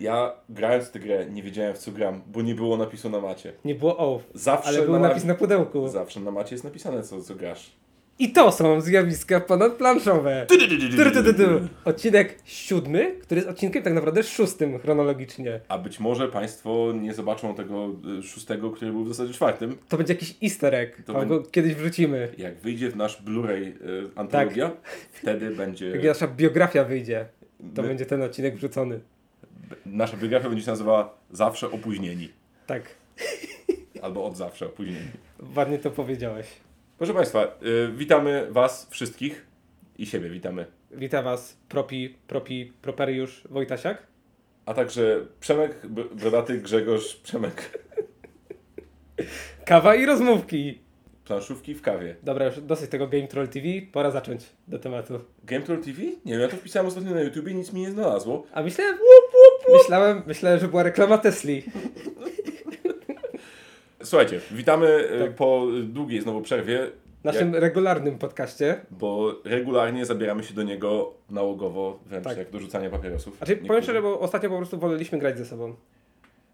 Ja grając w tę grę nie wiedziałem w co gram, bo nie było napisu na macie. Nie było off, Zawsze ale był na, napis na pudełku. Zawsze na macie jest napisane co, co grasz. I to są zjawiska ponadplanszowe. Odcinek siódmy, który jest odcinkiem tak naprawdę szóstym chronologicznie. A być może Państwo nie zobaczą tego y, szóstego, który był w zasadzie czwartym. To będzie jakiś easter egg, To albo kiedyś wrzucimy. Jak wyjdzie w nasz Blu-ray y, antologia, wtedy będzie. Jak nasza biografia wyjdzie, to my- będzie ten odcinek wrzucony. Nasza biografia będzie się nazywała Zawsze opóźnieni. Tak, Albo od zawsze opóźnieni. ładnie to powiedziałeś. Proszę Państwa, y, witamy Was wszystkich i siebie witamy. Witam was, propi, propi, properiusz Wojtasiak. A także Przemek, Brodaty, Grzegorz, Przemek. Kawa i rozmówki. Planszówki w kawie. Dobra, już dosyć tego Game Troll TV, pora zacząć do tematu. Game Troll TV? Nie wiem, ja to wpisałem ostatnio na YouTubie i nic mi nie znalazło. A myślałem, myślałem, myślałem, że była reklama Tesli. Słuchajcie, witamy y, Tak. po długiej znowu przerwie, naszym regularnym podcaście. bo regularnie zabieramy się do niego nałogowo, wręcz Tak. jak do rzucania papierosów. Znaczy, powiem Niektórzy. szczerze, bo ostatnio po prostu woleliśmy grać ze sobą.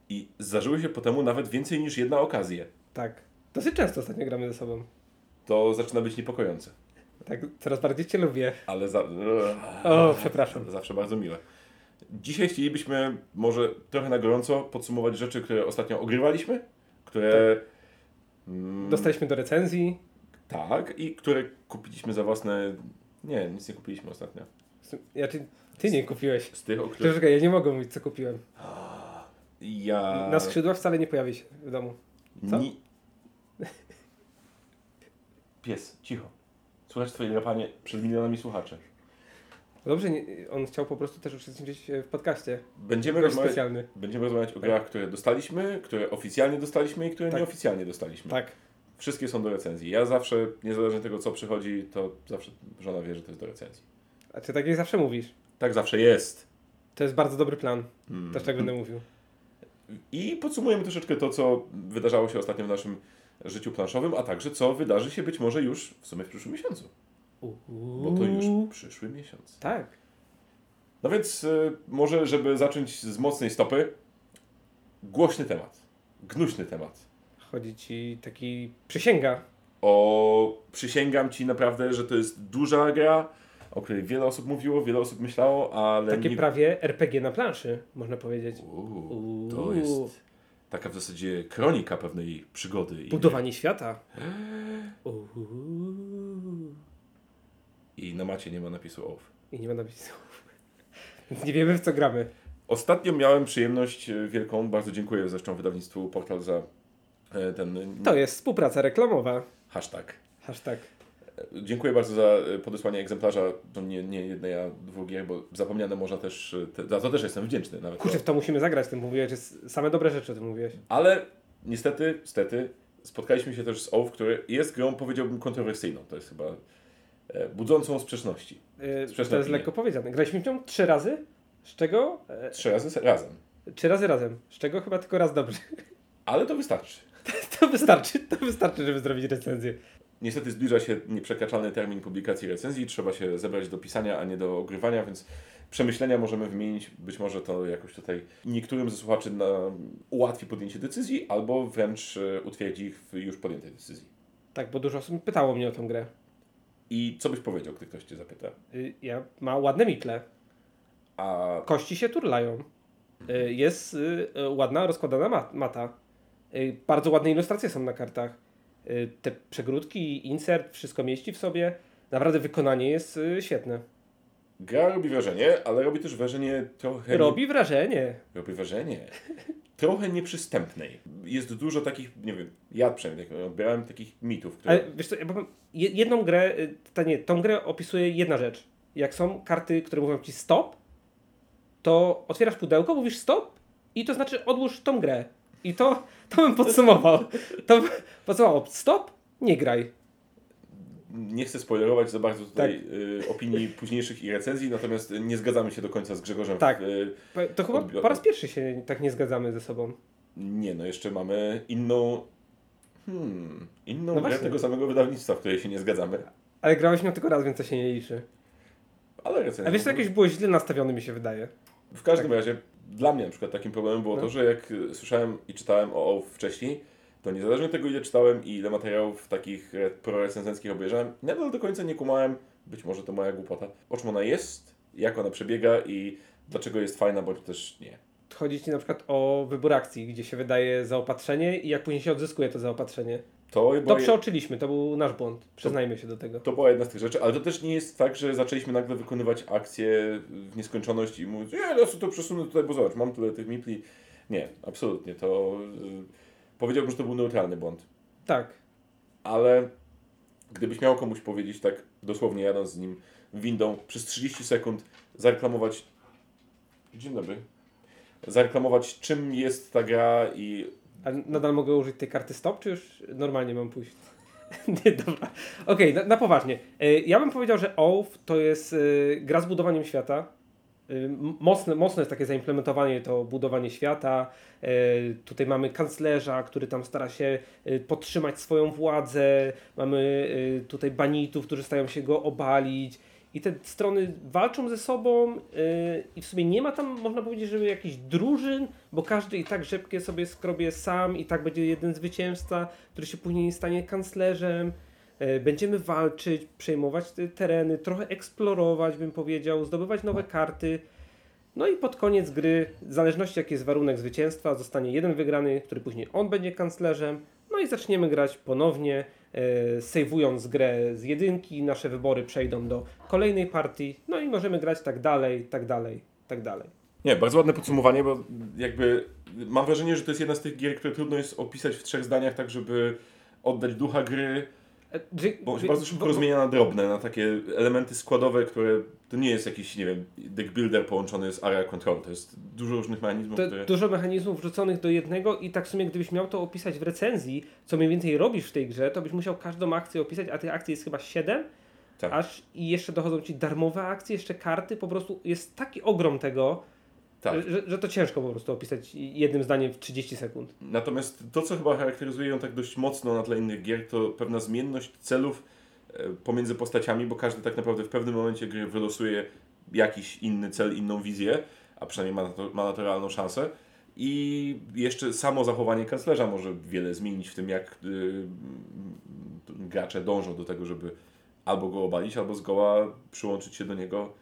I zdarzyły się po temu nawet więcej niż jedna okazja. Tak. Dosyć często ostatnio gramy ze sobą. To zaczyna być niepokojące. Tak, coraz bardziej cię lubię. Ale za... O, przepraszam. Zawsze bardzo miłe. Dzisiaj chcielibyśmy może trochę na gorąco podsumować rzeczy, które ostatnio ogrywaliśmy, które... Mm, Dostaliśmy do recenzji. Tak, i które kupiliśmy za własne... Nie, nic nie kupiliśmy ostatnio. Ja, ty, ty nie kupiłeś. Z tych, o których Czekaj, ja nie mogę mówić, co kupiłem. ja... Na skrzydła wcale nie pojawi się w domu. co? Ni... Pies, cicho. Słuchaj twoje drapanie przed milionami słuchaczy. Dobrze, nie, on chciał po prostu też uczestniczyć w podcaście. Będziemy rozmawiać, specjalny. będziemy rozmawiać o grach, które dostaliśmy, które oficjalnie dostaliśmy i które Tak. nieoficjalnie dostaliśmy. Tak. Wszystkie są do recenzji. Ja zawsze, niezależnie od tego co przychodzi, to zawsze żona wie, że to jest do recenzji. A ty tak jak zawsze mówisz. Tak zawsze jest. To jest bardzo dobry plan. Mm. Też tak będę mówił. I podsumujemy troszeczkę to, co wydarzało się ostatnio w naszym życiu planszowym, a także co wydarzy się być może już w sumie w przyszłym miesiącu. Bo to już przyszły miesiąc. Tak. No więc y, może, żeby zacząć z mocnej stopy, głośny temat, gnuśny temat. Chodzi ci taki przysięga. O, przysięgam ci naprawdę, że to jest duża gra, o której wiele osób mówiło, wiele osób myślało, ale Takie nie... prawie RPG na planszy, można powiedzieć. Uuu, to Uuu. jest taka w zasadzie kronika pewnej przygody. I, Budowanie świata. Uuu. I na macie nie ma napisu off. I nie ma napisów. Więc nie wiemy w co gramy. Ostatnio miałem przyjemność e, wielką, bardzo dziękuję zresztą wydawnictwu Portal za e, ten To jest współpraca reklamowa. hashtag. Hashtag. Dziękuję bardzo za e, podesłanie egzemplarza, to nie, nie jednej, a dwóch gier, bo zapomniane można też, e, te, za to też jestem wdzięczny nawet. Kurczę, w to musimy zagrać, ty mówiłeś, same dobre rzeczy o tym mówiłeś. Ale niestety, stety, spotkaliśmy się też z OWF, który jest grą, powiedziałbym, kontrowersyjną. To jest chyba e, budzącą sprzeczności. Yy, Sprzeczne to jest lekko powiedziane. Graliśmy w nią trzy razy, z czego... E, Trzy razy razem. trzy razy razem, z czego chyba tylko raz dobrze. Ale to wystarczy. To wystarczy, to wystarczy, żeby zrobić recenzję. Niestety zbliża się nieprzekraczalny termin publikacji recenzji, trzeba się zebrać do pisania, a nie do ogrywania, więc przemyślenia możemy wymienić. Być może to jakoś tutaj niektórym ze słuchaczy na, ułatwi podjęcie decyzji, albo wręcz e, utwierdzi ich w już podjętej decyzji. Tak, bo dużo osób pytało mnie o tą grę. I co byś powiedział, gdy ktoś cię zapyta? Y, Ja, ma ładne mitle. A Kości się turlają. Y, Jest y, ładna, rozkładana ma- mata. Bardzo ładne ilustracje są na kartach. Te przegródki, insert, wszystko mieści w sobie. Naprawdę wykonanie jest świetne. Gra robi wrażenie, ale robi też wrażenie trochę... Robi wrażenie. Nie, robi wrażenie. Trochę nieprzystępnej. Jest dużo takich, nie wiem, ja przynajmniej tak odbierałem takich mitów, które... Ale wiesz co, ja powiem, je- jedną grę, y, ta nie, tą grę opisuje jedna rzecz. Jak są karty, które mówią ci stop, to otwierasz pudełko, mówisz stop i to znaczy odłóż tą grę. I to, to bym podsumował. To bym podsumował. Stop, nie graj. Nie chcę spoilerować za bardzo tutaj Tak. y, opinii późniejszych i recenzji, natomiast nie zgadzamy się do końca z Grzegorzem. Tak. Y, To chyba Odbior- po raz pierwszy się tak nie zgadzamy ze sobą. nie, no jeszcze mamy inną. Hmm, inną No grę właśnie. tego samego wydawnictwa, w której się nie zgadzamy. Ale grałeś nią tylko raz, więc to się nie liczy. Ale recenzja. A wiesz, co jakieś było źle nastawione mi się wydaje. W każdym razie dla mnie na przykład takim problemem było No. to, że jak słyszałem i czytałem o OWF wcześniej, to niezależnie od tego ile czytałem i ile materiałów takich e, prorecenzenckich obejrzałem, nadal do końca nie kumałem, być może to moja głupota, o czym ona jest, jak ona przebiega i dlaczego jest fajna, bądź też nie. Chodzi ci na przykład o wybór akcji, gdzie się wydaje zaopatrzenie i jak później się odzyskuje to zaopatrzenie. To, To przeoczyliśmy, to był nasz błąd. Przyznajmy się do tego. to była jedna z tych rzeczy, ale to też nie jest tak, że zaczęliśmy nagle wykonywać akcje w nieskończoność i mówić, nie, no co to przesunę tutaj, bo zobacz, mam tyle tych mipli. Nie, absolutnie, to y, powiedziałbym, że to był neutralny błąd. Tak. ale gdybyś miał komuś powiedzieć tak dosłownie jadąc z nim windą przez 30 sekund zareklamować dzień dobry zareklamować czym jest ta gra i A nadal mogę użyć tej karty stop, czy już normalnie mam pójść? Nie, dobra. Okej, na, na poważnie. E, Ja bym powiedział, że OWF to jest e, gra z budowaniem świata. Mocne, mocne jest takie zaimplementowanie to budowanie świata. E, Tutaj mamy kanclerza, który tam stara się e, podtrzymać swoją władzę. Mamy e, tutaj banitów, którzy starają się go obalić. I te strony walczą ze sobą yy, i w sumie nie ma tam, można powiedzieć, żeby jakichś drużyn, bo każdy i tak rzepkę sobie skrobie sam i tak będzie jeden zwycięzca, który się później stanie kanclerzem. Yy, będziemy walczyć, przejmować te tereny, trochę eksplorować, bym powiedział, zdobywać nowe karty. No i pod koniec gry, w zależności jaki jest warunek zwycięstwa, zostanie jeden wygrany, który później on będzie kanclerzem. No i zaczniemy grać ponownie, e, sejwując grę z jedynki, nasze wybory przejdą do kolejnej partii, no i możemy grać tak dalej, tak dalej, tak dalej. nie, bardzo ładne podsumowanie, bo jakby mam wrażenie, że to jest jedna z tych gier, które trudno jest opisać w trzech zdaniach tak, żeby oddać ducha gry, E, bo się bardzo szybko bo- rozmienia na drobne, na takie elementy składowe, które to nie jest jakiś, nie wiem, deck builder połączony z area control, to jest dużo różnych mechanizmów, które... dużo mechanizmów wrzuconych do jednego i tak w sumie gdybyś miał to opisać w recenzji, co mniej więcej robisz w tej grze, to byś musiał każdą akcję opisać, a tych akcji jest chyba 7, Tak. aż i jeszcze dochodzą ci darmowe akcje, jeszcze karty, po prostu jest taki ogrom tego, Tak. że, że to ciężko po prostu opisać jednym zdaniem w 30 sekund. Natomiast to, co chyba charakteryzuje ją tak dość mocno na tle innych gier, to pewna zmienność celów e, pomiędzy postaciami, bo każdy tak naprawdę w pewnym momencie gry wylosuje jakiś inny cel, inną wizję, a przynajmniej ma na to, ma na to realną szansę. I jeszcze samo zachowanie kanclerza może wiele zmienić w tym, jak y, y, gracze dążą do tego, żeby albo go obalić, albo zgoła przyłączyć się do niego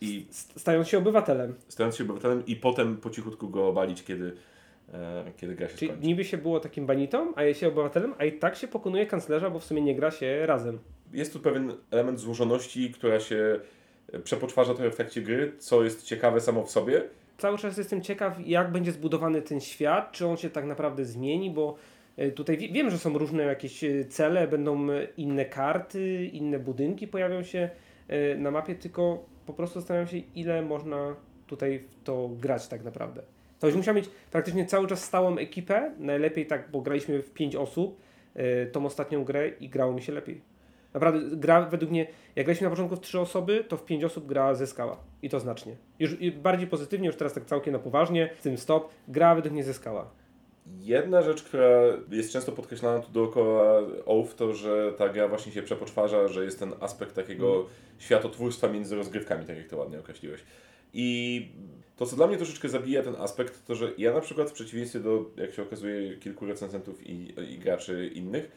i St- Stając się obywatelem. stając się obywatelem i potem po cichutku go obalić, kiedy, e, kiedy gra się Czyli skończy. niby się było takim banitą, a jest się obywatelem, a i tak się pokonuje kanclerza, bo w sumie nie gra się razem. Jest tu pewien element złożoności, która się przepoczwarza trochę w trakcie gry, co jest ciekawe samo w sobie. Cały czas jestem ciekaw, jak będzie zbudowany ten świat, czy on się tak naprawdę zmieni, bo e, tutaj wi- wiem, że są różne jakieś e, cele, będą e, inne karty, inne budynki pojawią się e, na mapie, tylko po prostu zastanawiam się, ile można tutaj w to grać tak naprawdę. To już musiał mieć praktycznie cały czas stałą ekipę, najlepiej tak, bo graliśmy w 5 osób, e, tą ostatnią grę i grało mi się lepiej. Naprawdę, gra według mnie, jak graliśmy na początku w 3 osoby, to w 5 osób gra zyskała. I to znacznie. Już bardziej pozytywnie, już teraz tak całkiem na poważnie, z tym stop, gra według mnie zyskała. Jedna rzecz, która jest często podkreślana tu dookoła OWF, to że ta gra właśnie się przepoczwarza, że jest ten aspekt takiego światotwórstwa między rozgrywkami, tak jak to ładnie określiłeś. I to, co dla mnie troszeczkę zabija ten aspekt, to że ja na przykład w przeciwieństwie do, jak się okazuje, kilku recenzentów i, i graczy innych,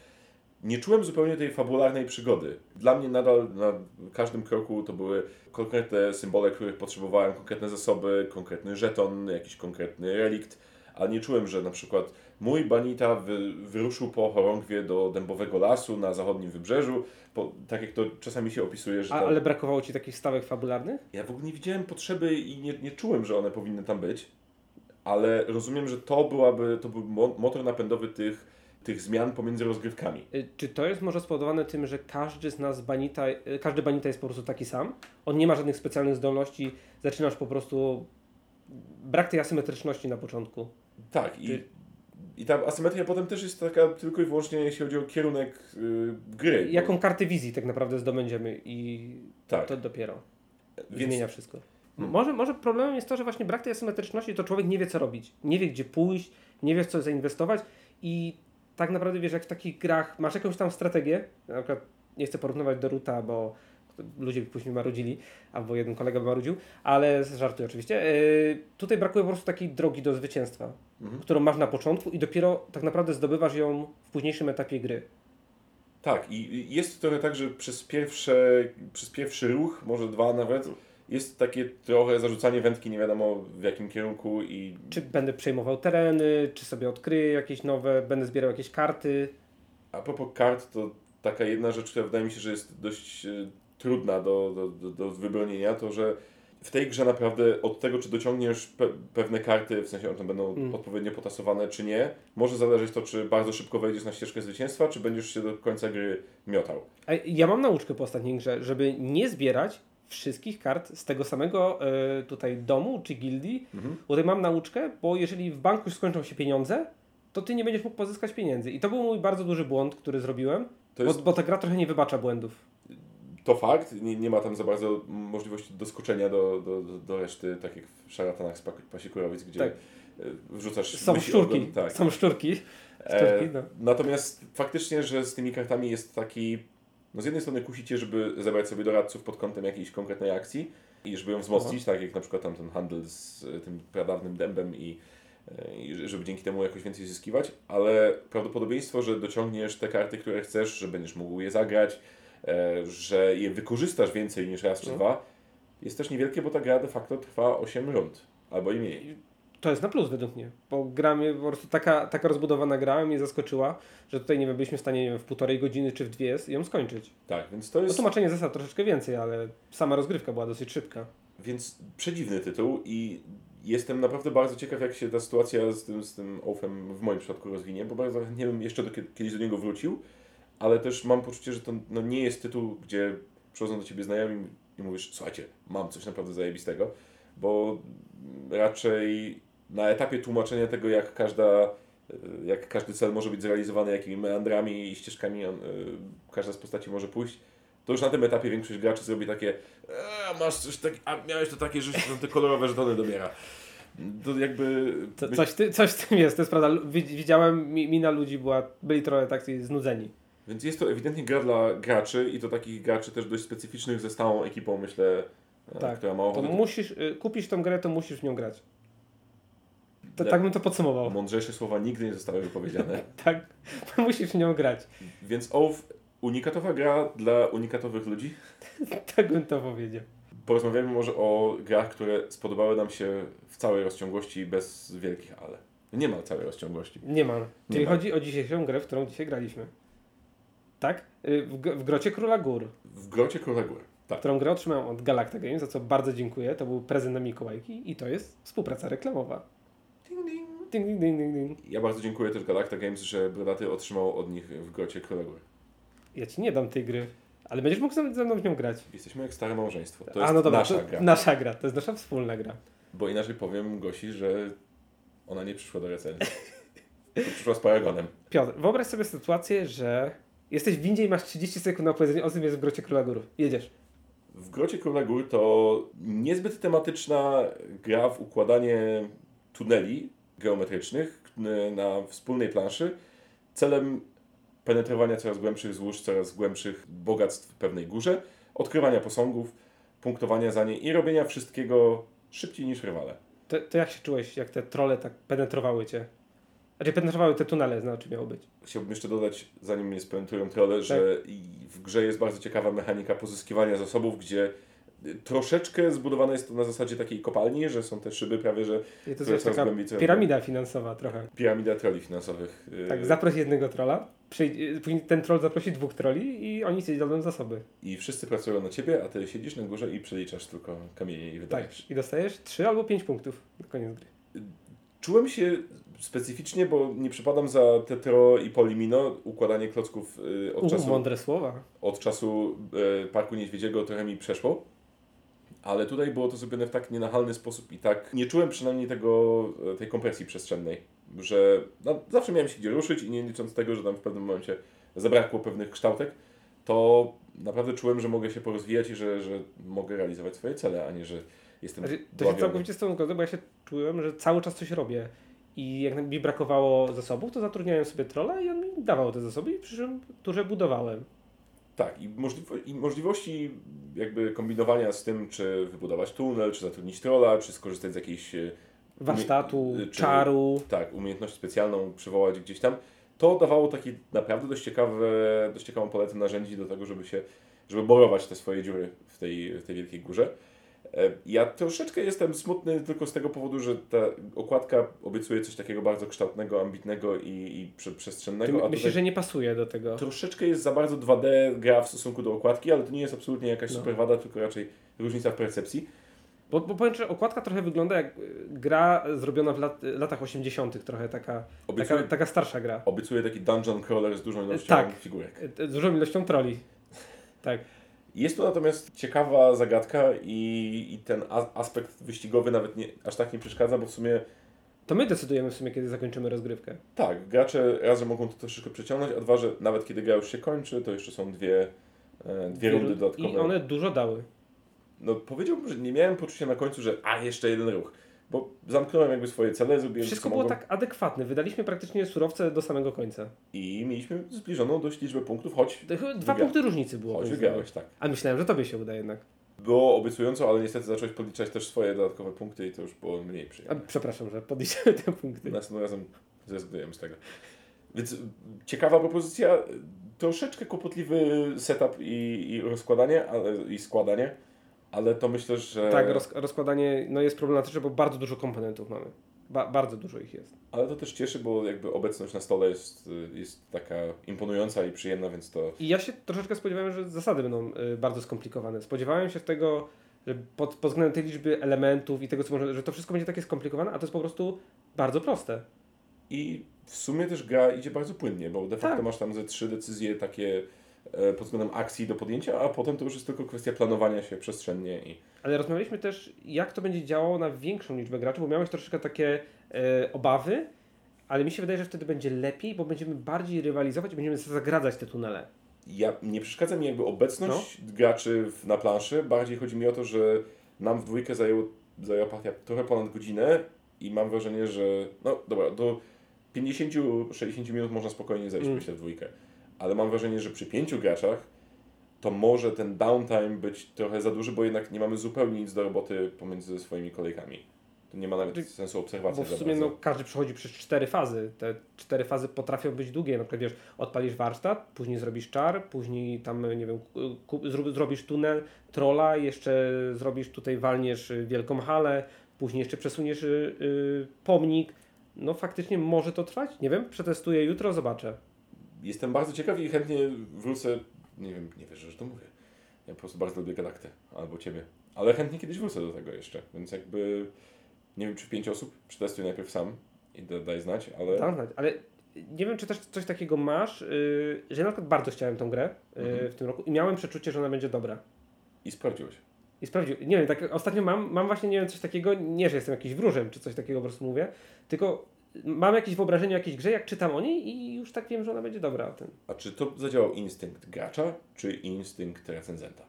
nie czułem zupełnie tej fabularnej przygody. Dla mnie nadal na każdym kroku to były konkretne symbole, których potrzebowałem, konkretne zasoby, konkretny żeton, jakiś konkretny relikt, ale nie czułem, że na przykład mój banita wy, wyruszył po chorągwie do dębowego lasu na zachodnim wybrzeżu, po, tak jak to czasami się opisuje, że A, ale brakowało ci takich stawek fabularnych? ja w ogóle nie widziałem potrzeby i nie, nie czułem, że one powinny tam być, ale rozumiem, że to byłaby, to był mo- motor napędowy tych, tych zmian pomiędzy rozgrywkami. Y, Czy to jest może spowodowane tym, że każdy z nas banita, y, każdy banita jest po prostu taki sam? On nie ma żadnych specjalnych zdolności, zaczynasz po prostu... Brak tej asymetryczności na początku. Tak, i, i ta asymetria potem też jest taka tylko i wyłącznie, jeśli chodzi o kierunek y, gry. bo- Jaką kartę wizji tak naprawdę zdobędziemy i Tak. to dopiero Więc zmienia wszystko. Hmm. Może, może problemem jest to, że właśnie brak tej asymetryczności, to człowiek nie wie co robić. Nie wie gdzie pójść, nie wie w co zainwestować i tak naprawdę wiesz, jak w takich grach masz jakąś tam strategię, na przykład nie chcę porównywać do Ruta, bo ludzie później marudzili, albo jeden kolega marudził, ale żartuję oczywiście. Yy, tutaj brakuje po prostu takiej drogi do zwycięstwa, Mhm. którą masz na początku i dopiero tak naprawdę zdobywasz ją w późniejszym etapie gry. Tak, i jest trochę tak, że przez, pierwsze, przez pierwszy ruch, może dwa nawet, jest takie trochę zarzucanie wędki nie wiadomo w jakim kierunku i Czy będę przejmował tereny, czy sobie odkryję jakieś nowe, będę zbierał jakieś karty. A propos kart, to taka jedna rzecz, która wydaje mi się, że jest dość e, trudna do, do, do, wybronienia, to że w tej grze naprawdę od tego, czy dociągniesz pe pewne karty, w sensie one będą Mm. odpowiednio potasowane, czy nie, może zależeć to, czy bardzo szybko wejdziesz na ścieżkę zwycięstwa, czy będziesz się do końca gry miotał. A ja mam nauczkę po ostatniej grze, żeby nie zbierać wszystkich kart z tego samego e, tutaj domu czy gildii. Mhm. Tutaj mam nauczkę, bo jeżeli w banku już skończą się pieniądze, to ty nie będziesz mógł pozyskać pieniędzy. I to był mój bardzo duży błąd, który zrobiłem, jest bo, bo ta gra trochę nie wybacza błędów. To fakt, nie, nie ma tam za bardzo możliwości doskoczenia do, do, do, reszty, tak jak w szaratanach z Pasikurowic, gdzie Tak. e, wrzucasz Są szczurki, ogon- tak. są szczurki. E, Szczurki, no. Natomiast faktycznie, że z tymi kartami jest taki. No z jednej strony kusicie, żeby zebrać sobie doradców pod kątem jakiejś konkretnej akcji i żeby ją wzmocnić, tak jak na przykład tam ten handel z e, tym pradawnym dębem i, i żeby dzięki temu jakoś więcej zyskiwać, ale prawdopodobieństwo, że dociągniesz te karty, które chcesz, że będziesz mógł je zagrać, że je wykorzystasz więcej niż raz czy No. dwa, jest też niewielkie, bo ta gra de facto trwa 8 rund albo i mniej. To jest na plus według mnie, bo gra mnie po prostu taka, taka rozbudowana gra mnie zaskoczyła, że tutaj nie wiem, byliśmy w stanie nie wiem, w półtorej godziny czy w dwie ją skończyć. Tak, więc to No jest. tłumaczenie zasad troszeczkę więcej, ale sama rozgrywka była dosyć szybka. Więc przedziwny tytuł i jestem naprawdę bardzo ciekaw, jak się ta sytuacja z tym, z tym Oafem w moim przypadku rozwinie, bo bardzo nie bym jeszcze do, kiedyś do niego wrócił, ale też mam poczucie, że to no, nie jest tytuł, gdzie przychodzą do Ciebie znajomi i mówisz, słuchajcie, mam coś naprawdę zajebistego, bo raczej na etapie tłumaczenia tego, jak każda jak każdy cel może być zrealizowany, jakimi meandrami i ścieżkami on, y, każda z postaci może pójść, to już na tym etapie większość graczy zrobi takie a, masz coś takiego, a miałeś to takie, że się te kolorowe żetony dobiera. To jakby... Co, coś, ty, coś w tym jest, to jest prawda. Widziałem, mi- mina ludzi była, byli trochę tak znudzeni. Więc jest to ewidentnie gra dla graczy i to takich graczy też dość specyficznych ze stałą ekipą, myślę, e, Tak, która ma To ochotę. musisz, y, kupisz tą grę, to musisz w nią grać. To, tak bym to podsumował. Mądrzejsze słowa nigdy nie zostały wypowiedziane. Tak, musisz w nią grać. Więc OWF, unikatowa gra dla unikatowych ludzi. Tak bym to powiedział. Porozmawiamy może o grach, które spodobały nam się w całej rozciągłości bez wielkich ale. Nie ma całej rozciągłości. Nie ma. Czyli ma. chodzi o dzisiejszą grę, w którą dzisiaj graliśmy. Tak? Y, W, w Grocie Króla Gór. W Grocie Króla Gór. Tak. Którą grę otrzymałem od Galacta Games, za co bardzo dziękuję. To był prezent na Mikołajki i to jest współpraca reklamowa. Ding, ding. Ding, ding, ding, ding, ding. Ja bardzo dziękuję też Galacta Games, że Brodaty otrzymał od nich w Grocie Króla Gór. Ja ci nie dam tej gry, ale będziesz mógł ze mną w nią grać. Jesteśmy jak stare małżeństwo. To A jest no dobra, nasza to, gra. nasza gra, to jest nasza wspólna gra. Bo inaczej powiem Gosi, że ona nie przyszła do recenzji. Przyszła z Paragonem. Piotr, wyobraź sobie sytuację, że jesteś w windzie i masz 30 sekund na powiedzenie o tym jest w Grocie Króla Gór. Jedziesz. W Grocie Króla Gór to niezbyt tematyczna gra w układanie tuneli geometrycznych na wspólnej planszy celem penetrowania coraz głębszych złóż, coraz głębszych bogactw w pewnej górze, odkrywania posągów, punktowania za nie i robienia wszystkiego szybciej niż rywale. To, to jak się czułeś, jak te trole tak penetrowały cię? Znaczy penetrowały te tunele, znaczy miało być. Chciałbym jeszcze dodać, zanim mnie spentują trole, że i w grze jest bardzo ciekawa mechanika pozyskiwania zasobów, gdzie y, troszeczkę zbudowane jest to na zasadzie takiej kopalni, że są te szyby prawie, że I to jest taka głębiej, piramida finansowa trochę. piramida troli finansowych. y, Tak, zaproś jednego przyjdź, później ten troll zaprosi dwóch trolli i oni sobie dadzą zasoby. I wszyscy pracują na ciebie, a ty siedzisz na górze i przeliczasz tylko kamienie i Tak, wydajesz. i dostajesz 3 albo 5 punktów na koniec gry. Czułem się specyficznie, bo nie przypadam za Tetro i Polimino, układanie klocków y, od U, czasu mądre słowa. od czasu e, Parku Niedźwiedziego trochę mi przeszło. Ale tutaj było to zrobione w tak nienachalny sposób i tak nie czułem przynajmniej tego, e, tej kompresji przestrzennej, że no, zawsze miałem się gdzie ruszyć i nie licząc tego, że tam w pewnym momencie zabrakło pewnych kształtek, to naprawdę czułem, że mogę się porozwijać i że, że mogę realizować swoje cele, a nie, że jestem Znaczy, to się całkowicie z tą zgodzę, bo ja się czułem, że cały czas coś robię. I jak mi brakowało zasobów, to zatrudniałem sobie trolla i on mi dawał te zasoby i przy czym turze budowałem. Tak, i, możliwo- i możliwości jakby kombinowania z tym, czy wybudować tunel, czy zatrudnić trolla, czy skorzystać z jakiejś e, Warsztatu, Umie- czy- czaru. tak, umiejętność specjalną przywołać gdzieś tam, to dawało taki naprawdę dość, ciekawe, dość ciekawą paletę narzędzi do tego, żeby się, żeby borować te swoje dziury w tej, w tej wielkiej górze. E, Ja troszeczkę jestem smutny tylko z tego powodu, że ta okładka obiecuje coś takiego bardzo kształtnego, ambitnego i, i prze- Ty przestrzennego, tutaj że nie pasuje do tego. troszeczkę jest za bardzo 2D gra w stosunku do okładki, ale to nie jest absolutnie jakaś No. super wada, tylko raczej różnica w percepcji. Bo, bo powiem, że okładka trochę wygląda jak y, gra zrobiona w lat, latach 80., trochę taka, Obiecuje, taka, taka starsza gra. obiecuje taki dungeon crawler z dużą ilością tak. figurek. Y, Z dużą ilością troli. Tak. Jest to natomiast ciekawa zagadka i, i ten aspekt wyścigowy nawet nie, aż tak nie przeszkadza, bo w sumie To my decydujemy w sumie, kiedy zakończymy rozgrywkę. tak, gracze raz, że mogą to troszeczkę przeciągnąć, a dwa, że nawet kiedy gra już się kończy, to jeszcze są dwie, e, dwie rundy rund- dodatkowe. I one dużo dały. No powiedziałbym, że nie miałem poczucia na końcu, że a jeszcze jeden ruch, bo zamknąłem jakby swoje cele, zrobiłem Wszystko było tak adekwatne. Wydaliśmy praktycznie surowce do samego końca. i mieliśmy zbliżoną dość liczbę punktów, choć, Dwa Wygra- punkty różnicy było. choć wygrałeś, tak. A myślałem, że tobie się uda jednak. Było obiecująco, ale niestety zacząłeś podliczać też swoje dodatkowe punkty i to już było mniej A, przyjemne. przepraszam, że podliczyłem te punkty. Następnym razem zrezygnujemy z tego. Więc y, ciekawa propozycja, troszeczkę kłopotliwy setup i, i rozkładanie, ale, i składanie, ale to myślę, że... Tak, roz, rozkładanie no jest problematyczne, bo bardzo dużo komponentów mamy. Ba, bardzo dużo ich jest. Ale to też cieszy, bo jakby obecność na stole jest, jest taka imponująca i przyjemna, więc to... I ja się troszeczkę spodziewałem, że zasady będą y, bardzo skomplikowane. Spodziewałem się tego, że pod, pod względem tej liczby elementów i tego, co może, że to wszystko będzie takie skomplikowane, a to jest po prostu bardzo proste. I w sumie też gra idzie bardzo płynnie, bo de facto Tak. masz tam ze trzy decyzje takie pod względem akcji do podjęcia, a potem to już jest tylko kwestia planowania się przestrzennie i Ale rozmawialiśmy też, jak to będzie działało na większą liczbę graczy, bo miałeś troszeczkę takie e, obawy, ale mi się wydaje, że wtedy będzie lepiej, bo będziemy bardziej rywalizować i będziemy zagradzać te tunele. ja, nie przeszkadza mi jakby obecność No. graczy w, na planszy. Bardziej chodzi mi o to, że nam w dwójkę zajęło, zajęła partia trochę ponad godzinę i mam wrażenie, że no dobra, do 50-60 minut można spokojnie zejść, Mm. myślę, w dwójkę. Ale mam wrażenie, że przy pięciu graczach to może ten downtime być trochę za duży, bo jednak nie mamy zupełnie nic do roboty pomiędzy swoimi kolejkami. To nie ma nawet Znaczy, sensu obserwacji. Bo w sumie no, każdy przechodzi przez cztery fazy. Te cztery fazy potrafią być długie. Na przykład wiesz, odpalisz warsztat, później zrobisz czar, później tam, nie wiem, zrobisz tunel, trolla, jeszcze zrobisz tutaj, walniesz y, wielką halę, później jeszcze przesuniesz y, y, pomnik. No faktycznie może to trwać. Nie wiem, przetestuję jutro, zobaczę. Jestem bardzo ciekaw i chętnie wrócę. Nie wiem, nie wiesz, że to mówię. Ja po prostu bardzo lubię Galaktę albo Ciebie. Ale chętnie kiedyś wrócę do tego jeszcze. Więc jakby nie wiem, czy pięć osób. Przetestuję najpierw sam i da, daj znać, ale. Dam znać, ale nie wiem, czy też coś takiego masz, y, że ja na przykład bardzo chciałem tą grę y, Mhm. w tym roku i miałem przeczucie, że ona będzie dobra. I sprawdziłeś. I sprawdził. Nie wiem, tak ostatnio mam, mam właśnie, nie wiem, coś takiego, nie, że jestem jakiś wróżem, czy coś takiego po prostu mówię, tylko mam jakieś wyobrażenie o jakiejś grze, jak czytam o niej i już tak wiem, że ona będzie dobra o tym. A czy to zadziałał instynkt gracza, czy instynkt recenzenta?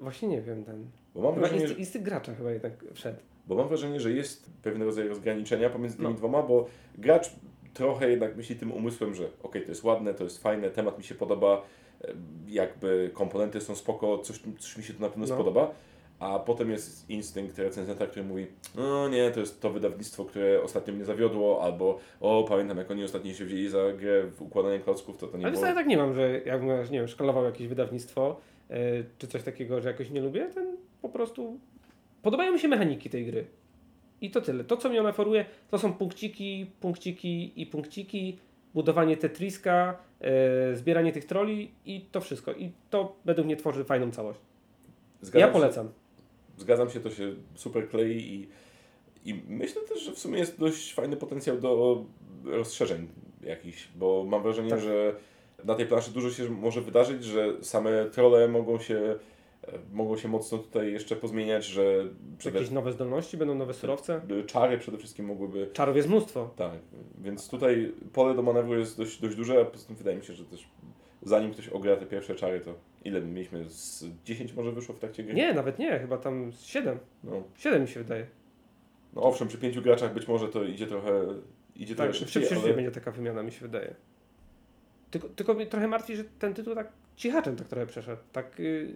Właśnie nie wiem, ten. Bo mam Chyba wrażenie, instynkt, że, instynkt gracza chyba jednak wszedł. bo mam wrażenie, że jest pewien rodzaj rozgraniczenia pomiędzy tymi No. dwoma, bo gracz trochę jednak myśli tym umysłem, że ok, to jest ładne, to jest fajne, temat mi się podoba, e, jakby komponenty są spoko, coś, coś mi się tu na pewno No. spodoba, a potem jest instynkt recenzenta, który mówi, no nie, to jest to wydawnictwo, które ostatnio mnie zawiodło, albo o, pamiętam jak oni ostatnio się wzięli za grę w układanie klocków, to to nie Ale było... ja tak nie mam, że jakbym, nie wiem, szkalował jakieś wydawnictwo, y, czy coś takiego, że jakoś nie lubię, ten po prostu... Podobają mi się mechaniki tej gry. I to tyle. To, co mnie ona oferuje, to są punkciki, punkciki i punkciki, budowanie Tetriska, e, zbieranie tych troli i to wszystko. I to według mnie tworzy fajną całość. Zgadzam ja się- polecam. Zgadzam się, to się super klei i, i myślę też, że w sumie jest dość fajny potencjał do rozszerzeń jakichś, bo mam wrażenie, Tak. że na tej planszy dużo się może wydarzyć, że same trole mogą się, mogą się mocno tutaj jeszcze pozmieniać, że przede, Jakieś nowe zdolności, będą nowe surowce. czary przede wszystkim mogłyby Czarów jest mnóstwo. tak, więc tutaj pole do manewru jest dość, dość duże, a poza tym wydaje mi się, że też zanim ktoś ogra te pierwsze czary, to ile my mieliśmy? Z 10 może wyszło w trakcie gry? Nie, nawet nie, chyba tam z 7. No. 7 mi się wydaje. No owszem, przy pięciu graczach być może to idzie trochę, idzie Tak, trochę szybciej, przyszłości ale, będzie taka wymiana, mi się wydaje. Tylko, tylko mnie trochę martwi, że ten tytuł tak cichaczem tak trochę przeszedł. Tak, yy,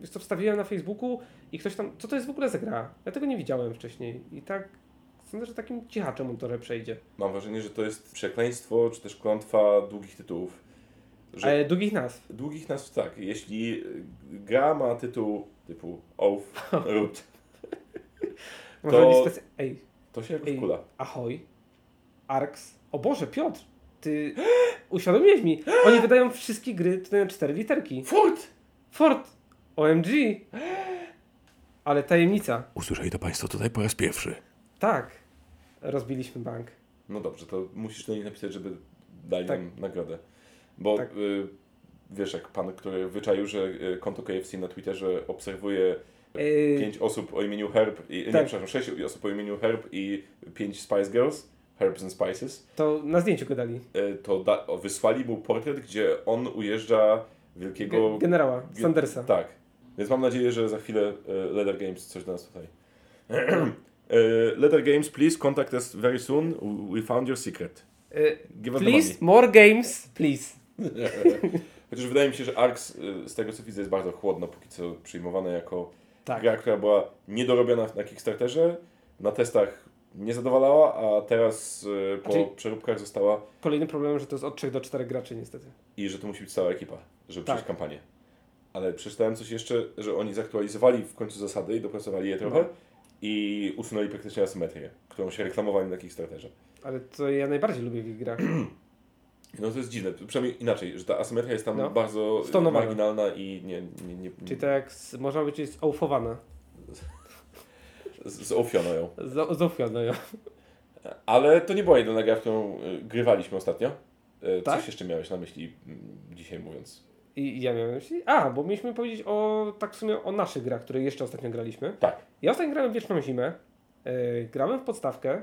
wiesz co, wstawiłem na Facebooku i ktoś tam, co to jest w ogóle za gra? Ja tego nie widziałem wcześniej i tak sądzę, że takim cichaczem on trochę przejdzie. Mam wrażenie, że to jest przekleństwo, czy też klątwa długich tytułów. Że Ale długich nazw. Długich nazw tak. Jeśli gra ma tytuł typu Oath, Root, Może To- specy... Ej, to się jakoś Ej. kula. Ahoj, Arx. O Boże, Piotr, ty uświadomiłeś mi. Oni wydają wszystkie gry tutaj na cztery literki. Fort! Ford, OMG. Ale tajemnica. Usłyszeli to Państwo tutaj po raz pierwszy. Tak, rozbiliśmy bank. No dobrze, to musisz do nich napisać, żeby dali Tak. nam nagrodę. Bo Tak. y, wiesz, jak pan, który wyczaił, że y, konto KFC na Twitterze obserwuje Yy, pięć osób o imieniu Herb, i, nie, Tak. przepraszam, sześć osób o imieniu Herb i pięć Spice Girls, Herbs and Spices, to na zdjęciu go dali. y, to da, wysłali mu portret, gdzie on ujeżdża wielkiego... Ge- generała, Ge- Sandersa. Tak. Więc mam nadzieję, że za chwilę e, Leather Games coś do nas tutaj. E, Leather Games, please contact us very soon. We found your secret. Give us please, more games, please. Chociaż wydaje mi się, że Arx, e, z tego co widzę, jest bardzo chłodno póki co przyjmowane jako Tak. gra, która była niedorobiona na Kickstarterze, na testach nie zadowalała, a teraz e, po Znaczy- przeróbkach została Kolejny problem, że to jest od 3 do 4 graczy niestety. i że to musi być cała ekipa, żeby Tak. przejść kampanię. Ale przeczytałem coś jeszcze, że oni zaktualizowali w końcu zasady i dopracowali je trochę No. i usunęli praktycznie asymetrię, którą się reklamowali na Kickstarterze. Ale to ja najbardziej lubię w ich grach. No to jest dziwne, przynajmniej inaczej, że ta asymetria jest tam No. bardzo Stonowana. marginalna i nie, nie, nie, Czyli to jak z, można być jest ołfowana. z- zołfiono ją. Z- Zołfiona, ja. Ale to nie była jedyna gra, w którą y, grywaliśmy ostatnio. Y, Tak? Coś jeszcze miałeś na myśli mm, dzisiaj mówiąc. I ja miałem na myśli, a, bo mieliśmy powiedzieć o, tak w sumie o naszych grach, które jeszcze ostatnio graliśmy. Tak. Ja ostatnio grałem w Wieczną Zimę, e, grałem w podstawkę,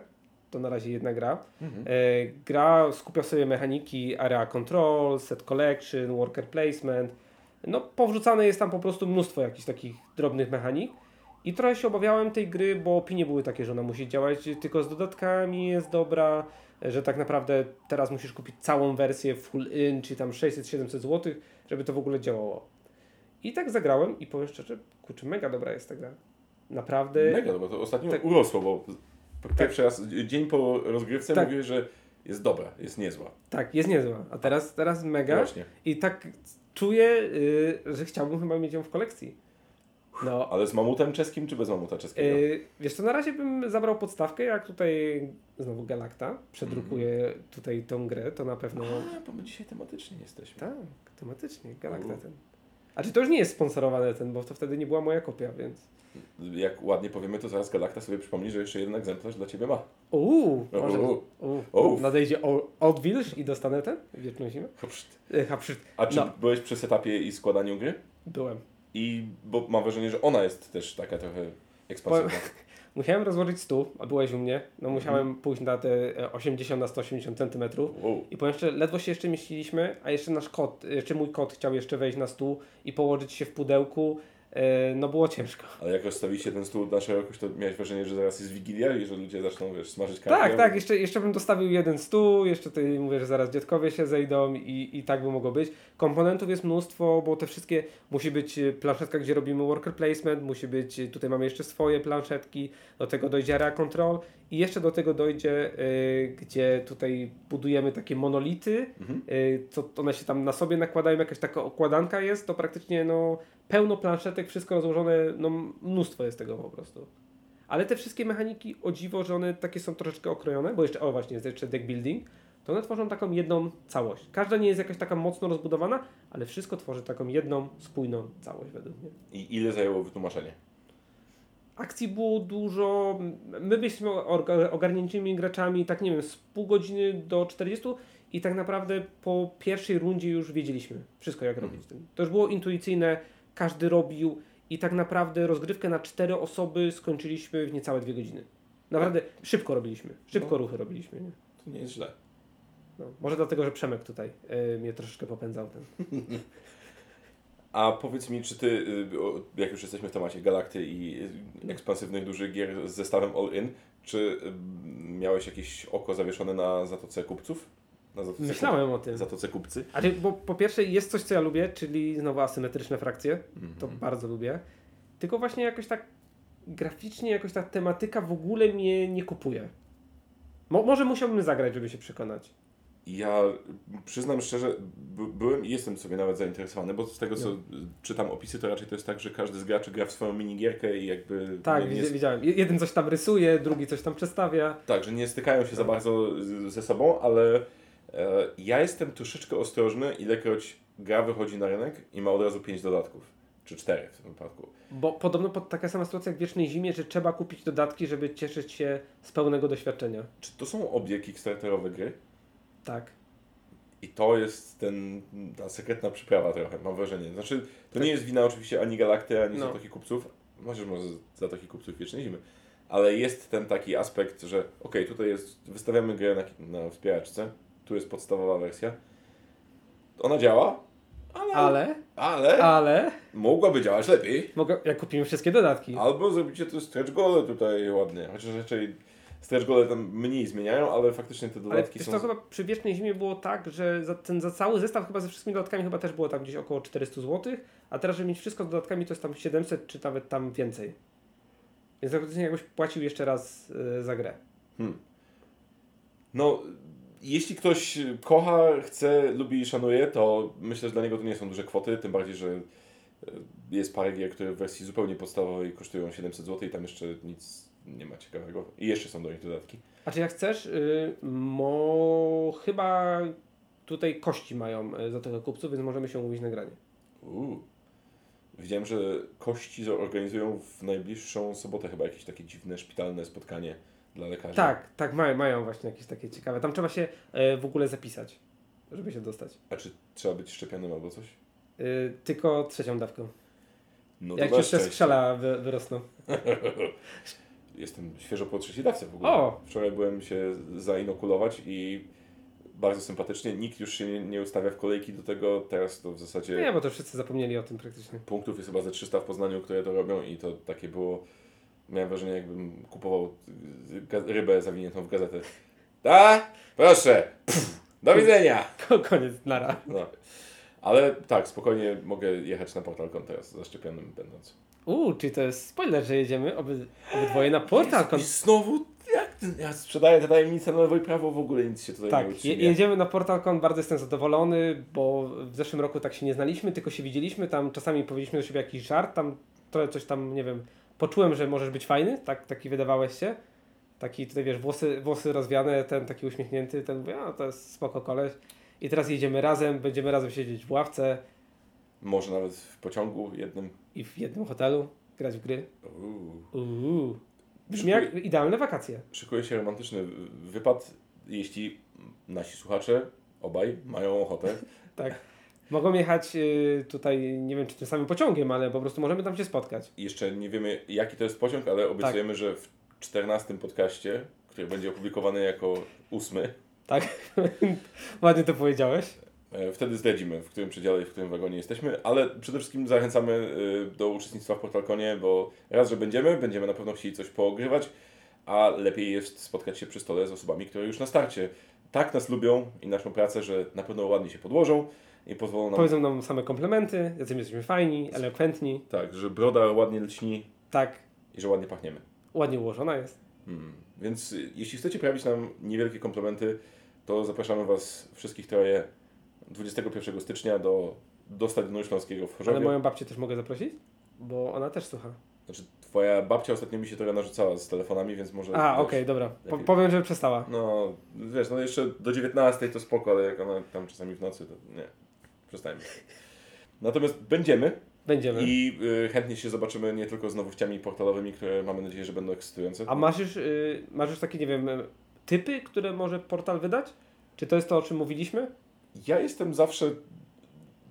to na razie jedna gra. Mhm. E, gra skupia sobie mechaniki area control, set collection, worker placement. No, powrzucane jest tam po prostu mnóstwo jakichś takich drobnych mechanik. I trochę się obawiałem tej gry, bo opinie były takie, że ona musi działać tylko z dodatkami, jest dobra, że tak naprawdę teraz musisz kupić całą wersję full in, czy tam 600-700 zł, żeby to w ogóle działało. I tak zagrałem i powiem szczerze, kurczę, mega dobra jest ta gra. Naprawdę. Mega, bo to ostatnio tak. urosło, bo pierwszy raz, dzień po rozgrywce Tak. mówiłeś, że jest dobra, jest niezła. Tak, jest niezła. A teraz, teraz mega. Właśnie. I tak czuję, y, że chciałbym chyba mieć ją w kolekcji. No, Ale z mamutem czeskim czy bez mamuta czeskiego? y, wiesz co, na razie bym zabrał podstawkę, jak tutaj znowu Galacta przedrukuje tutaj tą grę, to na pewno... A, bo my dzisiaj tematycznie jesteśmy. Tak, tematycznie, Galacta U. ten. A czy to już nie jest sponsorowany ten, bo to wtedy nie była moja kopia, więc... Jak ładnie powiemy, to zaraz Galakta sobie przypomni, że jeszcze jeden egzemplarz dla Ciebie ma. Uuu, może... Uuu, Uuu. nadejdzie o- odwilż i dostanę ten? Wieczną zimę? Hopszt. E, Ha, przy... A czy No. byłeś przy setupie i składaniu gry? Byłem. I bo mam wrażenie, że ona jest też taka trochę ekspansywna. Musiałem rozłożyć stół, a byłeś u mnie. No musiałem Mhm. pójść na te e, 80 na 180 cm. Wow. I powiem szczerze, ledwo się jeszcze mieściliśmy, a jeszcze nasz kot, jeszcze mój kot chciał jeszcze wejść na stół i położyć się w pudełku. E, no było ciężko. Ale jak rozstawiliście ten stół na szerokość, to miałeś wrażenie, że zaraz jest Wigilia i że ludzie zaczną, wiesz, smażyć karpia? Tak, tak, jeszcze, jeszcze bym dostawił jeden stół, jeszcze tutaj mówię, że zaraz dziadkowie się zejdą i, i tak by mogło być. Komponentów jest mnóstwo, bo te wszystkie, musi być e, planszetka, gdzie robimy worker placement, musi być, e, tutaj mamy jeszcze swoje planszetki, do tego dojdzie area control i jeszcze do tego dojdzie, e, gdzie tutaj budujemy takie monolity, Mhm. y, co one się tam na sobie nakładają, jakaś taka okładanka jest, to praktycznie no pełno planszetek, wszystko rozłożone, no mnóstwo jest tego po prostu. Ale te wszystkie mechaniki, o dziwo, że one takie są troszeczkę okrojone, bo jeszcze, o właśnie, jest jeszcze deck building, to one tworzą taką jedną całość. Każda nie jest jakaś taka mocno rozbudowana, ale wszystko tworzy taką jedną, spójną całość według mnie. I ile zajęło wytłumaczenie? Akcji było dużo. My byliśmy ogarniętymi graczami, tak nie wiem, z pół godziny do 40 i tak naprawdę po pierwszej rundzie już wiedzieliśmy wszystko, jak robić. To już było intuicyjne, każdy robił i tak naprawdę rozgrywkę na cztery osoby skończyliśmy w niecałe dwie godziny. Naprawdę szybko robiliśmy, szybko No. ruchy robiliśmy. Nie? To nie jest źle. No, może dlatego, że Przemek tutaj y, mnie troszeczkę popędzał. Ten. A powiedz mi, czy ty, y, jak już jesteśmy w temacie Galakty i ekspansywnych dużych gier z zestawem All-In, czy y, miałeś jakieś oko zawieszone na Zatoce Kupców? Zatoce, Myślałem o tym. Zatoce Kupcy. Ale bo po pierwsze jest coś, co ja lubię, czyli znowu asymetryczne frakcje. To Mhm. bardzo lubię. Tylko właśnie jakoś tak graficznie, jakoś ta tematyka w ogóle mnie nie kupuje. Mo może musiałbym zagrać, żeby się przekonać. Ja przyznam szczerze, by, byłem i jestem sobie nawet zainteresowany, bo z tego co No. czytam opisy, to raczej to jest tak, że każdy z graczy gra w swoją minigierkę i jakby. Tak, nie, nie, widzi- widziałem. Je- Jeden coś tam rysuje, drugi coś tam przestawia. tak, że nie stykają się za bardzo ze sobą, ale ja jestem troszeczkę ostrożny, ilekroć gra wychodzi na rynek i ma od razu 5 dodatków. Czy 4 w tym wypadku. Bo podobno pod taka sama sytuacja jak w Wiecznej Zimie, że trzeba kupić dodatki, żeby cieszyć się z pełnego doświadczenia. Czy to są obie kickstarterowe gry? Tak. I to jest ten, ta sekretna przyprawa trochę, mam wrażenie. Znaczy, to Tak. nie jest wina oczywiście ani Galakty, ani No. Zatoki Kupców, chociaż może Zatoki Kupców Wiecznej Zimy, ale jest ten taki aspekt, że okej, tutaj jest, wystawiamy grę na, na wspieraczce, tu jest podstawowa wersja, ona działa, ale, ale, Ale, ale, mogłaby działać lepiej. mogę, jak kupimy wszystkie dodatki. Albo zrobicie to stretch gole tutaj ładnie, chociaż raczej stretch gole tam mniej zmieniają, ale faktycznie te Ale dodatki wiesz są... to chyba przy Wiecznej Zimie było tak, że za, ten, za cały zestaw chyba ze wszystkimi dodatkami chyba też było tam gdzieś około 400 zł, a teraz, żeby mieć wszystko z dodatkami, to jest tam 700 czy nawet tam więcej. Więc faktycznie jakbyś płacił jeszcze raz y, za grę. Hmm. No, jeśli ktoś kocha, chce, lubi i szanuje, to myślę, że dla niego to nie są duże kwoty, tym bardziej, że e, jest parę gier, które w wersji zupełnie podstawowej kosztują 700 zł i tam jeszcze nic nie ma ciekawego. I jeszcze są do nich dodatki. A czy jak chcesz, y, mo chyba tutaj kości mają y, za tego kupców, więc możemy się umówić na granie. Uuu. Widziałem, że kości zorganizują w najbliższą sobotę chyba jakieś takie dziwne szpitalne spotkanie dla lekarzy. Tak, tak, mają, mają właśnie jakieś takie ciekawe. Tam trzeba się y, w ogóle zapisać, żeby się dostać. A czy trzeba być szczepionym albo coś? Y, tylko trzecią dawką. No jak szczęście. skrzela wy, wyrosną. Jestem świeżo po trzeciej dawce w ogóle. O! Wczoraj byłem się zainokulować i bardzo sympatycznie. Nikt już się nie, nie ustawia w kolejki do tego. Teraz to w zasadzie Nie, bo to wszyscy zapomnieli o tym praktycznie. punktów jest chyba ze 300 w Poznaniu, które to robią i to takie było... Miałem wrażenie, jakbym kupował rybę zawiniętą w gazetę. Da? Proszę! Pff, do widzenia! Koniec, nara. No. Ale tak, spokojnie mogę jechać na PortalCon teraz, zaszczepionym będąc. Uuu, czyli to jest spoiler, że jedziemy oby, obydwoje na PortalCon. I znowu, jak ja sprzedaję te tajemnice na lewo i prawo, w ogóle nic się tutaj nie Tak, je, utrzymie. jedziemy na PortalCon, bardzo jestem zadowolony, bo w zeszłym roku tak się nie znaliśmy, tylko się widzieliśmy, tam czasami powiedzieliśmy do siebie jakiś żart, tam trochę coś tam, nie wiem, poczułem, że możesz być fajny, tak, taki wydawałeś się. Taki tutaj, wiesz, włosy, włosy rozwiane, ten taki uśmiechnięty, ten mówię, a to jest spoko koleś. I teraz jedziemy razem, będziemy razem siedzieć w ławce Może nawet w pociągu jednym. i w jednym hotelu grać w gry. Uuu. Uuu. Brzmi jak idealne wakacje. Szykuje się romantyczny wypad, jeśli nasi słuchacze, obaj, mają ochotę. Tak. Mogą jechać y, tutaj, nie wiem czy tym samym pociągiem, ale po prostu możemy tam się spotkać. Jeszcze nie wiemy, jaki to jest pociąg, ale obiecujemy, że w 14 podcaście, który będzie opublikowany jako ósmy, Tak? Ładnie to powiedziałeś. e, wtedy zdradzimy, w którym przedziale i w którym wagonie jesteśmy, ale przede wszystkim zachęcamy y, do uczestnictwa w PortalConie, bo raz, że będziemy, będziemy na pewno chcieli coś poogrywać, a lepiej jest spotkać się przy stole z osobami, które już na starcie tak nas lubią i naszą pracę, że na pewno ładnie się podłożą i pozwolą nam, Powiedzą nam same komplementy, jacy my jesteśmy fajni, elokwentni. tak, że broda ładnie lśni Tak, i że ładnie pachniemy. ładnie ułożona jest. Hmm. Więc y, jeśli chcecie prawić nam niewielkie komplementy, to zapraszamy Was wszystkich troje 21 stycznia do, do Stadionu Śląskiego w Ale Chorzowie. moją babcię też mogę zaprosić? Bo ona też słucha. Znaczy, Twoja babcia ostatnio mi się trochę narzucała z telefonami, więc może... A, okej, dobra. Po, powiem, że przestała. No, wiesz, no jeszcze do 19 to spoko, ale jak ona tam czasami w nocy, to nie. Przestajmy. Natomiast będziemy Będziemy. i y, chętnie się zobaczymy nie tylko z nowościami portalowymi, które mamy nadzieję, że będą ekscytujące. A masz już, y, masz już takie, nie wiem, typy, które może portal wydać? Czy to jest to, o czym mówiliśmy? Ja jestem zawsze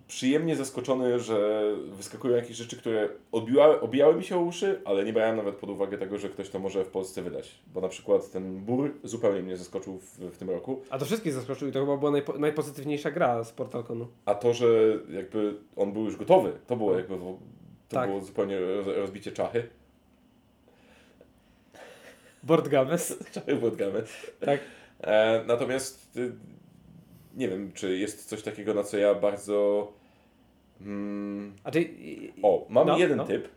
przyjemnie zaskoczony, że wyskakują jakieś rzeczy, które odbiła, obijały mi się o uszy, ale nie brałem nawet pod uwagę tego, że ktoś to może w Polsce wydać. Bo na przykład ten Bur zupełnie mnie zaskoczył w, w tym roku. A to wszystkich zaskoczyło i to chyba była najpo, najpozytywniejsza gra z PortalConu. A to, że jakby on był już gotowy, to było jakby w- to Tak. było zupełnie roz, rozbicie czachy. Board Games. Czachy Wodgamy. tak. E, natomiast y, nie wiem, czy jest coś takiego, na co ja bardzo... Mm, A czy... o, mam No, jeden no. typ.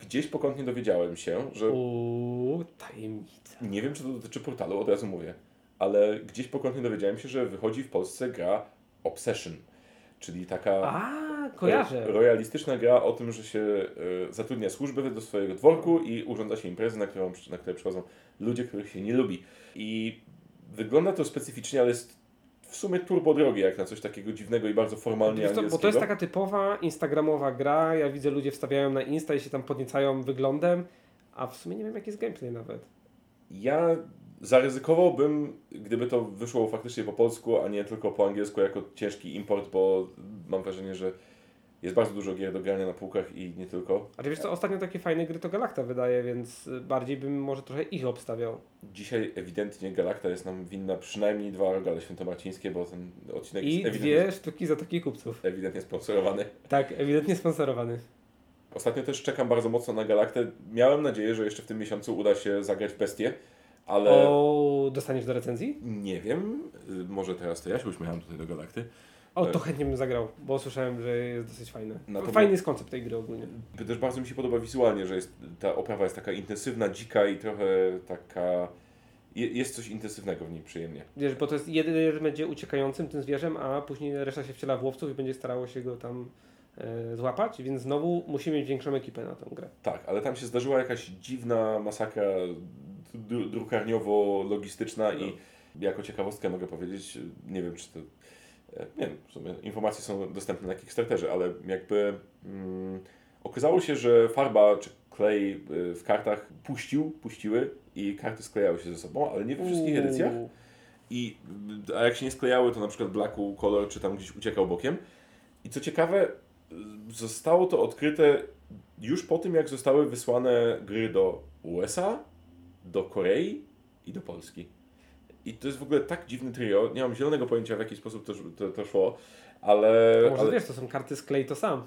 Gdzieś pokątnie dowiedziałem się, że Uuu, tajemnica. nie wiem, czy to dotyczy portalu, od razu mówię, ale gdzieś pokątnie dowiedziałem się, że wychodzi w Polsce gra Obsession, czyli taka A, kojarzę. ro- royalistyczna gra o tym, że się e, zatrudnia służby do swojego dworku i urządza się imprezy, na, którą, na które przychodzą ludzie, których się nie lubi. I wygląda to specyficznie, ale jest w sumie turbo drogie, jak na coś takiego dziwnego i bardzo formalnie co, bo to jest taka typowa instagramowa gra, ja widzę ludzie wstawiają na Insta i się tam podniecają wyglądem, a w sumie nie wiem jaki jest gameplay nawet. Ja zaryzykowałbym, gdyby to wyszło faktycznie po polsku, a nie tylko po angielsku jako ciężki import, bo mam wrażenie, że jest bardzo dużo gier do grania na półkach i nie tylko. A ty wiesz co, ostatnio takie fajne gry to Galacta wydaje, więc bardziej bym może trochę ich obstawiał. Dzisiaj ewidentnie Galakta jest nam winna przynajmniej dwa rogale świętomarcińskie, bo ten odcinek I jest ewidentnie, dwie sztuki za takich kupców. ewidentnie sponsorowany. Tak, ewidentnie sponsorowany. Ostatnio też czekam bardzo mocno na Galaktę. Miałem nadzieję, że jeszcze w tym miesiącu uda się zagrać w Bestię, ale O, dostaniesz do recenzji? nie wiem. Może teraz to ja się uśmiecham tutaj do Galakty. O, to chętnie bym zagrał, bo słyszałem, że jest dosyć fajne. Natomiast- Fajny jest koncept tej gry ogólnie. Też bardzo mi się podoba wizualnie, że jest, ta oprawa jest taka intensywna, dzika i trochę taka... je- Jest coś intensywnego w niej przyjemnie. Wiesz, bo to jest jeden będzie uciekającym tym zwierzem, a później reszta się wciela w łowców i będzie starało się go tam e, złapać, więc znowu musimy mieć większą ekipę na tę grę. Tak, ale tam się zdarzyła jakaś dziwna masakra dru- drukarniowo-logistyczna i jako ciekawostkę mogę powiedzieć, nie wiem czy to, e, nie wiem, w sumie informacje są dostępne na Kickstarterze, ale jakby mm, okazało się, że farba czy klej y, w kartach puścił, puściły i karty sklejały się ze sobą, ale nie we wszystkich edycjach. I, a jak się nie sklejały, to na przykład blaku kolor czy tam gdzieś uciekał bokiem. I co ciekawe, zostało to odkryte już po tym, jak zostały wysłane gry do USA, do Korei i do Polski. I to jest w ogóle tak dziwny trio. Nie mam zielonego pojęcia, w jaki sposób to, to, to szło, ale. A może ale wiesz, to są karty sklej to sam.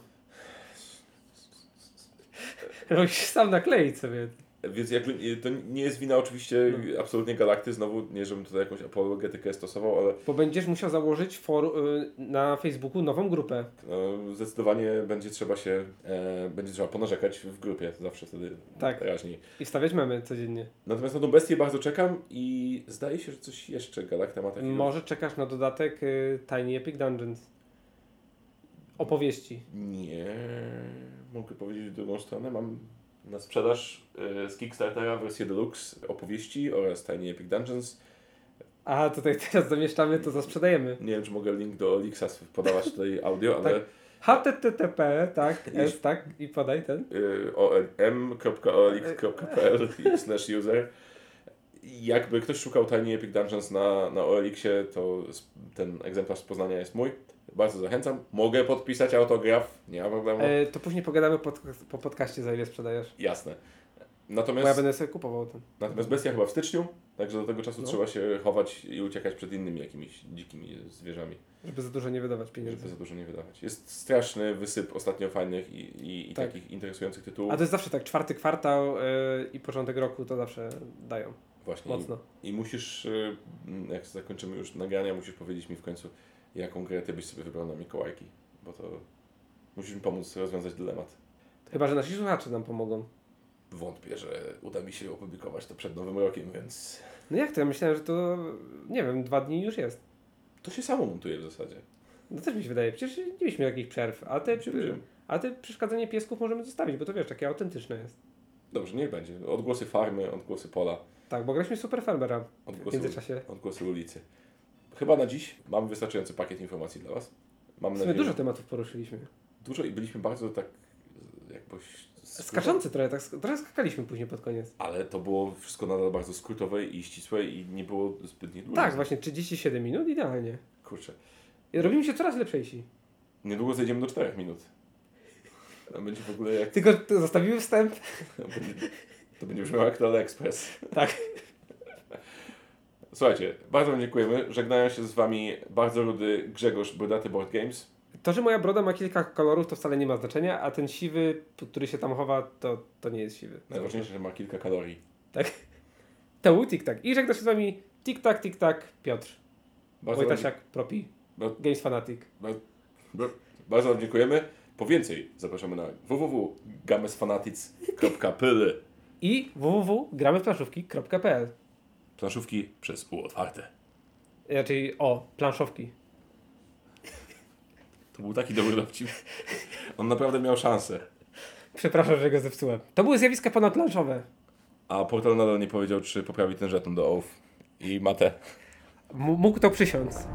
Musisz sam nakleić sobie. Więc jakby, to nie jest wina oczywiście No. absolutnie Galakty, znowu nie żebym tutaj jakąś apologetykę stosował, ale Bo będziesz musiał założyć for, y, na Facebooku nową grupę. no, zdecydowanie będzie trzeba się, e, będzie trzeba ponarzekać w grupie, to zawsze wtedy Tak. raźniej. I stawiać memy codziennie. Natomiast na tą bestię bardzo czekam i zdaje się, że coś jeszcze Galakta ma takiego. Może czekasz na dodatek y, Tiny Epic Dungeons. Opowieści. Nie, mogę powiedzieć w drugą stronę. Mam na sprzedaż e, z Kickstartera wersję deluxe opowieści oraz Tiny Epic Dungeons. A tutaj teraz zamieszczamy, to zasprzedajemy. Nie wiem, czy mogę link do Elixa podawać tutaj audio, ale Tak. HTTP, tak, jest, tak, i podaj ten. y, olm.olx.pl slash user. Jakby ktoś szukał Tiny Epic Dungeons na, na OLX-ie, to ten egzemplarz z Poznania jest mój. Bardzo zachęcam. Mogę podpisać autograf, nie ma problemu. E, to później pogadamy pod, po podcaście, za ile sprzedajesz. Jasne. Bo ja Natomiast, będę sobie kupował ten. natomiast bestia chyba w styczniu, także do tego czasu No. trzeba się chować i uciekać przed innymi jakimiś dzikimi zwierzami, Żeby za dużo nie wydawać pieniędzy. żeby za dużo nie wydawać. Jest straszny wysyp ostatnio fajnych i, i, i Tak. takich interesujących tytułów. A to jest zawsze tak, czwarty kwartał y, i początek roku to zawsze dają Właśnie. mocno. I musisz, y, jak zakończymy już nagrania, musisz powiedzieć mi w końcu, jaką grę ty byś sobie wybrał na Mikołajki, bo to musisz mi pomóc rozwiązać dylemat. Chyba, że nasi słuchacze nam pomogą. Wątpię, że uda mi się opublikować to przed Nowym Rokiem, więc No jak to? Ja myślałem, że to, nie wiem, dwa dni już jest. to się samo montuje w zasadzie. No też mi się wydaje, przecież nie mieliśmy jakichś przerw. A te, a te przeszkadzanie piesków możemy zostawić, bo to wiesz, takie autentyczne jest. Dobrze, niech będzie. Odgłosy farmy, odgłosy pola, Tak, bo graliśmy Super Farmera w odgłosy, międzyczasie. odgłosy ulicy. Chyba na dziś mamy wystarczający pakiet informacji dla Was. Mam nadzieję, dużo tematów poruszyliśmy. dużo i byliśmy bardzo tak jakoś Skaczący trochę, tak, trochę skakaliśmy później pod koniec. Ale to było wszystko nadal bardzo skrótowe i ścisłe i nie było zbytnie długie. Tak, właśnie 37 minut, idealnie. Kurczę. Robimy się coraz lepszejsi. Niedługo zejdziemy do 4 minut. To będzie w ogóle jak... Tylko zostawimy wstęp. To będzie, to będzie brzmiało jak to Express. Tak. Słuchajcie, bardzo Wam dziękujemy. Żegnają się z Wami bardzo rudy Grzegorz Brodaty Board Games. To, że moja broda ma kilka kolorów, to wcale nie ma znaczenia, a ten siwy, który się tam chowa, to, to nie jest siwy. Najważniejsze, że ma kilka kalorii. To był tik-tak. I żegna się z wami tik-tak, tik-tak, Piotr. Bardzo wam, Wojtasiak, Propi. No. Games Fanatic. Ba- ba- Bardzo Wam dziękujemy. Po więcej zapraszamy na www.gamesfanatics.pl I www.gramyplanszówki.pl Planszówki przez U otwarte. Raczej o, planszówki. To był taki dobry dowcip. On naprawdę miał szansę. Przepraszam, że go zepsułem. To były zjawiska ponadplanszowe. A portal nadal nie powiedział, czy poprawi ten żeton do OFF i matę. M- mógł to przysiąc.